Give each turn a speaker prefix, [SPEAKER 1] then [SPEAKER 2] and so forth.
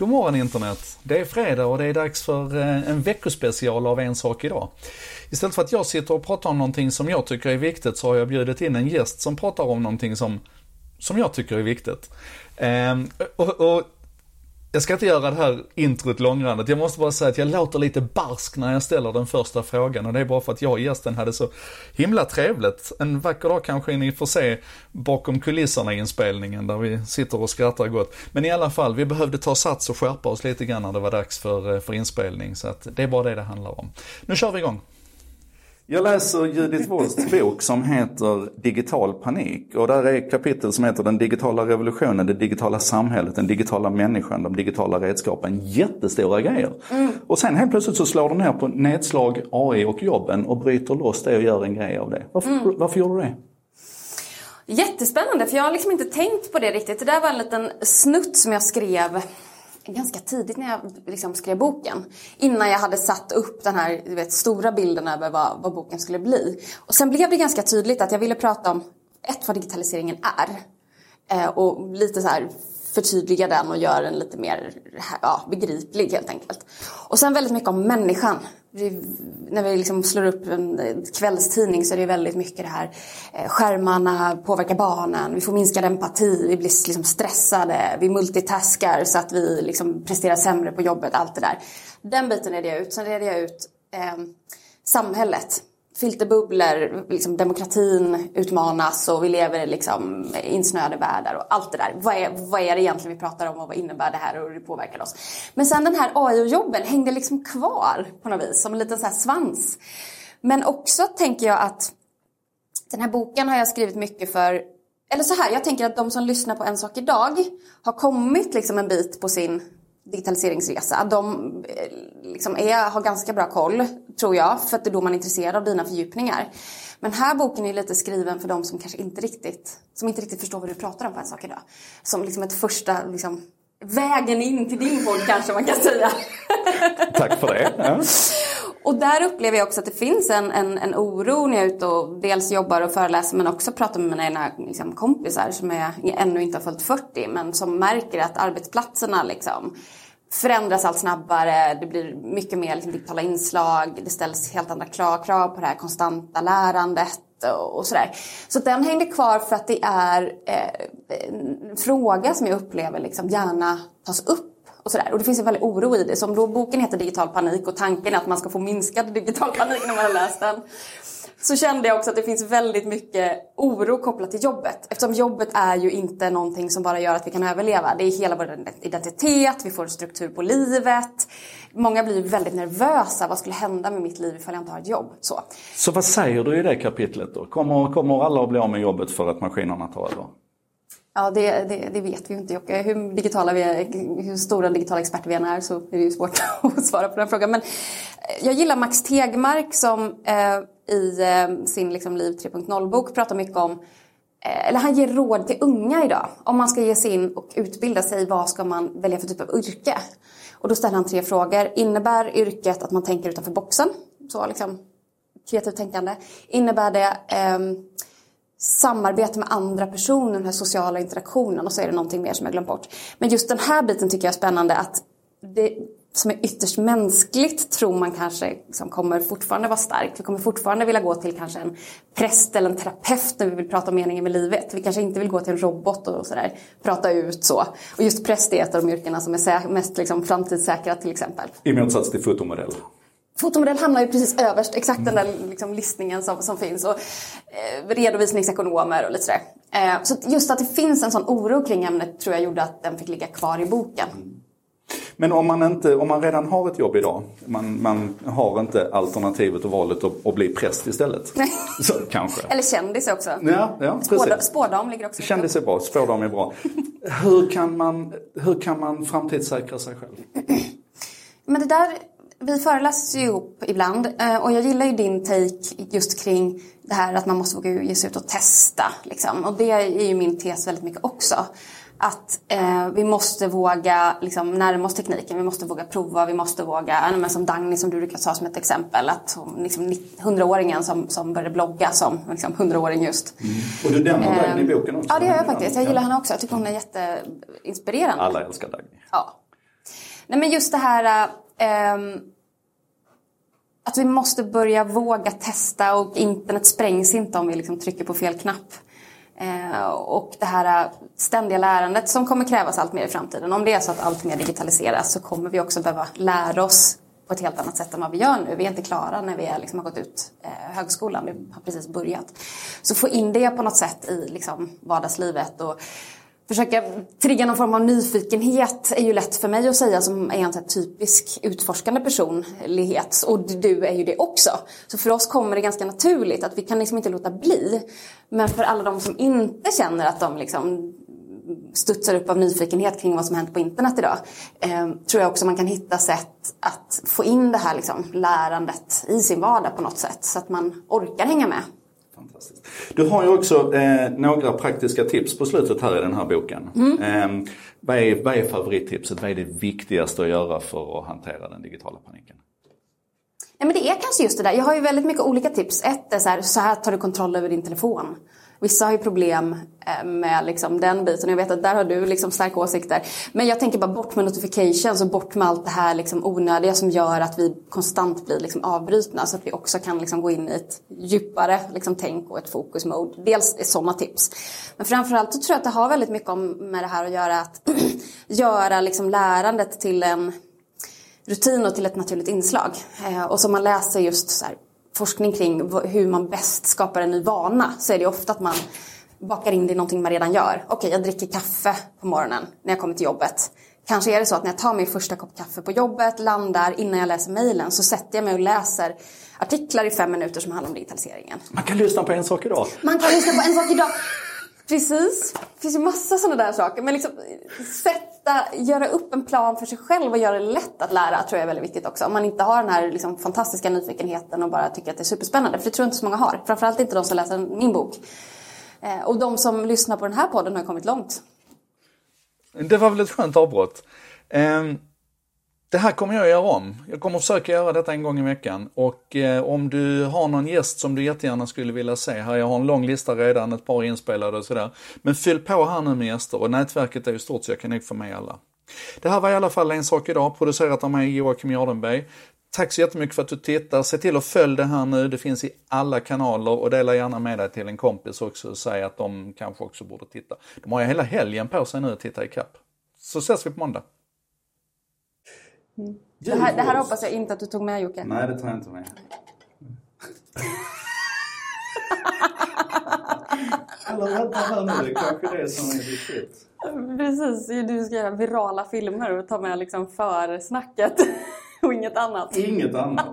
[SPEAKER 1] God morgon internet! Det är fredag och det är dags för eh, en veckospecial av En sak idag. Istället för att jag sitter och pratar om någonting som jag tycker är viktigt så har jag bjudit in en gäst som pratar om någonting som, som jag tycker är viktigt. Ehm, och, och jag ska inte göra det här introt långrandigt. Jag måste bara säga att jag låter lite barsk när jag ställer den första frågan och det är bara för att jag och gästen hade så himla trevligt. En vacker dag kanske ni får se bakom kulisserna i inspelningen där vi sitter och skrattar gott. Men i alla fall, vi behövde ta sats och skärpa oss lite grann när det var dags för, eh, för inspelning. Så att det är bara det det handlar om. Nu kör vi igång. Jag läser Judith Wolsts bok som heter Digital panik. Och där är kapitel som heter Den digitala revolutionen, det digitala samhället, den digitala människan, de digitala redskapen. Jättestora grejer. Mm. Och sen helt plötsligt så slår de ner på nedslag, AI och jobben och bryter loss det och gör en grej av det. Varför, mm. varför gjorde du det?
[SPEAKER 2] Jättespännande, för jag har liksom inte tänkt på det riktigt. Det där var en liten snutt som jag skrev ganska tidigt när jag liksom skrev boken. Innan jag hade satt upp den här vet, stora bilden över vad, vad, boken skulle bli. Och sen blev det ganska tydligt att jag ville prata om ett, vad digitaliseringen är. Eh, och lite så här förtydliga den och göra den lite mer ja, begriplig helt enkelt. Och sen väldigt mycket om människan. Vi, när vi liksom slår upp en kvällstidning så är det väldigt mycket det här eh, skärmarna påverkar barnen, vi får minskad empati, vi blir liksom stressade, vi multitaskar så att vi liksom presterar sämre på jobbet, allt det där. Den biten är jag ut. Sen reder jag ut eh, samhället filterbubblor, liksom demokratin utmanas och vi lever i liksom insnöade världar och allt det där. Vad är, vad är det egentligen vi pratar om och vad innebär det här och hur det påverkar oss? Men sen den här AI-jobben hängde liksom kvar på något vis som en liten så här svans. Men också tänker jag att den här boken har jag skrivit mycket för eller så här, jag tänker att de som lyssnar på En sak idag har kommit liksom en bit på sin digitaliseringsresa. De eh, liksom är, har ganska bra koll, tror jag, för att det är då man är intresserad av dina fördjupningar. Men här boken är lite skriven för de som kanske inte riktigt, som inte riktigt förstår vad du pratar om på en sak idag. Som liksom ett första, liksom, vägen in till din podd kanske man kan säga.
[SPEAKER 1] Tack för det. Ja.
[SPEAKER 2] Och där upplever jag också att det finns en, en, en oro när jag är ute och dels jobbar och föreläser men också pratar med mina liksom, kompisar som är, ännu inte har följt 40 men som märker att arbetsplatserna liksom förändras allt snabbare, det blir mycket mer liksom, digitala inslag, det ställs helt andra krav på det här konstanta lärandet och, och sådär. Så den hängde kvar för att det är eh, en fråga som jag upplever liksom gärna tas upp och, sådär. och det finns en väldig oro i det. Så om då boken heter Digital panik och tanken är att man ska få minskad digital panik när man har läst den så kände jag också att det finns väldigt mycket oro kopplat till jobbet. Eftersom jobbet är ju inte någonting som bara gör att vi kan överleva. Det är hela vår identitet, vi får en struktur på livet. Många blir väldigt nervösa. Vad skulle hända med mitt liv ifall jag inte har ett jobb? Så,
[SPEAKER 1] så vad säger du i det kapitlet då? Kommer, kommer alla att bli av med jobbet för att maskinerna tar över?
[SPEAKER 2] Ja, det, det, det, vet vi ju inte Jocke. Hur, digitala vi är, hur stora digitala experter vi än är så är det ju svårt att svara på den frågan. Men eh, jag gillar Max Tegmark som eh, i eh, sin liksom, Liv 3.0-bok pratar mycket om eh, eller han ger råd till unga idag. Om man ska ge sig in och utbilda sig, vad ska man välja för typ av yrke? Och då ställer han tre frågor. Innebär yrket att man tänker utanför boxen? Så liksom kreativt tänkande. Innebär det eh, samarbete med andra personer, den här sociala interaktionen och så är det någonting mer som jag glömt bort. Men just den här biten tycker jag är spännande att det som är ytterst mänskligt tror man kanske liksom kommer fortfarande vara starkt. Vi kommer fortfarande vilja gå till kanske en präst eller en terapeut när vi vill prata om meningen med livet. Vi kanske inte vill gå till en robot och sådär, prata ut så. Och just präst är ett av de yrkena som är mest liksom, framtidssäkra till exempel.
[SPEAKER 1] I motsats till fotomodell.
[SPEAKER 2] Fotomodell hamnar ju precis överst, exakt den där liksom listningen som, som finns. Och, eh, redovisningsekonomer och lite sådär. Eh, så just att det finns en sån oro kring ämnet tror jag gjorde att den fick ligga kvar i boken.
[SPEAKER 1] Men om man, inte, om man redan har ett jobb idag, man, man har inte alternativet och valet att, att bli präst istället.
[SPEAKER 2] Nej.
[SPEAKER 1] Så, kanske.
[SPEAKER 2] Eller kändis också.
[SPEAKER 1] Ja, ja,
[SPEAKER 2] Spårdam, spårdam ligger också
[SPEAKER 1] Kändis är bra, spårdam är bra. hur, kan man, hur kan man framtidssäkra sig själv?
[SPEAKER 2] Men det där vi föreläser ju ihop ibland eh, och jag gillar ju din take just kring det här att man måste våga ge sig ut och testa. Liksom. Och det är ju min tes väldigt mycket också. Att eh, vi måste våga liksom, närma oss tekniken, vi måste våga prova, vi måste våga, men som Dagny som du brukar ta som ett exempel, att liksom, 100-åringen som, som började blogga som liksom, 100-åring just.
[SPEAKER 1] Mm. Och du nämner eh, Dagny i boken också?
[SPEAKER 2] Ja det gör jag faktiskt, jag gillar henne också, jag tycker hon är jätteinspirerande.
[SPEAKER 1] Alla älskar Dagny.
[SPEAKER 2] Ja. Nej men just det här ähm, Ehm, att vi måste börja våga testa och internet sprängs inte om vi liksom trycker på fel knapp. Eh, och det här eh, ständiga lärandet som kommer krävas allt mer i framtiden. Om det är så att allt mer digitaliseras så kommer vi också behöva lära oss på ett helt annat sätt än vad vi gör nu. Vi är inte klara när vi är, liksom, har gått ut eh, högskolan, vi har precis börjat. Så få in det på något sätt i liksom, vardagslivet och försöka trigga någon form av nyfikenhet är ju lätt för mig att säga som är en typisk utforskande personlighet. Och du är ju det också. Så för oss kommer det ganska naturligt att vi kan liksom inte låta bli. Men för alla de som inte känner att de liksom studsar upp av nyfikenhet kring vad som hänt på internet idag. Eh, tror jag också man kan hitta sätt att få in det här liksom, lärandet i sin vardag på något sätt. Så att man orkar hänga med.
[SPEAKER 1] Fantastiskt. Du har ju också eh, några praktiska tips på slutet här i den här boken. Mm. Eh, vad, är, vad är favorittipset? Vad är det viktigaste att göra för att hantera den digitala paniken?
[SPEAKER 2] Ja, men det är kanske just det där. Jag har ju väldigt mycket olika tips. Ett är så här, så här tar du kontroll över din telefon. Vissa har ju problem eh, med liksom den biten. Jag vet att där har du liksom starka åsikter. Men jag tänker bara bort med notifications och bort med allt det här liksom onödiga som gör att vi konstant blir liksom avbrytna. Så att vi också kan liksom gå in i ett djupare liksom tänk och ett fokusmode. Dels är sådana tips. Men framförallt så tror jag att det har väldigt mycket om, med det här att göra. Att göra liksom lärandet till en rutin och till ett naturligt inslag. Eh, och som man läser just så här, forskning kring hur man bäst skapar en ny vana så är det ofta att man bakar in det i någonting man redan gör. Okej, okay, jag dricker kaffe på morgonen när jag kommer till jobbet. Kanske är det så att när jag tar min första kopp kaffe på jobbet, landar, innan jag läser mejlen så sätter jag mig och läser artiklar i fem minuter som handlar om digitaliseringen.
[SPEAKER 1] Man kan lyssna på en sak idag.
[SPEAKER 2] Man kan lyssna på en sak idag. Precis. Det finns ju massa sådana där saker. Men liksom, sätta, göra upp en plan för sig själv och göra det lätt att lära tror jag är väldigt viktigt också. Om man inte har den här liksom, fantastiska nyfikenheten och bara tycker att det är superspännande. För det tror jag inte så många har. Framförallt inte de som läser min bok. Eh, och de som lyssnar på den här podden har kommit långt.
[SPEAKER 1] Det var väl ett skönt avbrott. Um... Det här kommer jag göra om. Jag kommer försöka göra detta en gång i veckan. Och eh, om du har någon gäst som du jättegärna skulle vilja se här, jag har en lång lista redan, ett par inspelade och sådär. Men fyll på här nu med gäster och nätverket är ju stort så jag kan nog få med alla. Det här var i alla fall en sak idag, producerat av mig Joakim Jardenberg. Tack så jättemycket för att du tittar. Se till att följa det här nu. Det finns i alla kanaler och dela gärna med dig till en kompis också och säg att de kanske också borde titta. De har ju hela helgen på sig nu att titta ikapp. Så ses vi på måndag.
[SPEAKER 2] Mm. Det, här, det här hoppas jag inte att du tog med Jocke.
[SPEAKER 1] Nej, det tar jag inte med. Eller vänta här nu, det är kanske det som är viktigt.
[SPEAKER 2] Precis, du ska göra virala filmer och ta med liksom försnacket och inget annat.
[SPEAKER 1] Inget annat.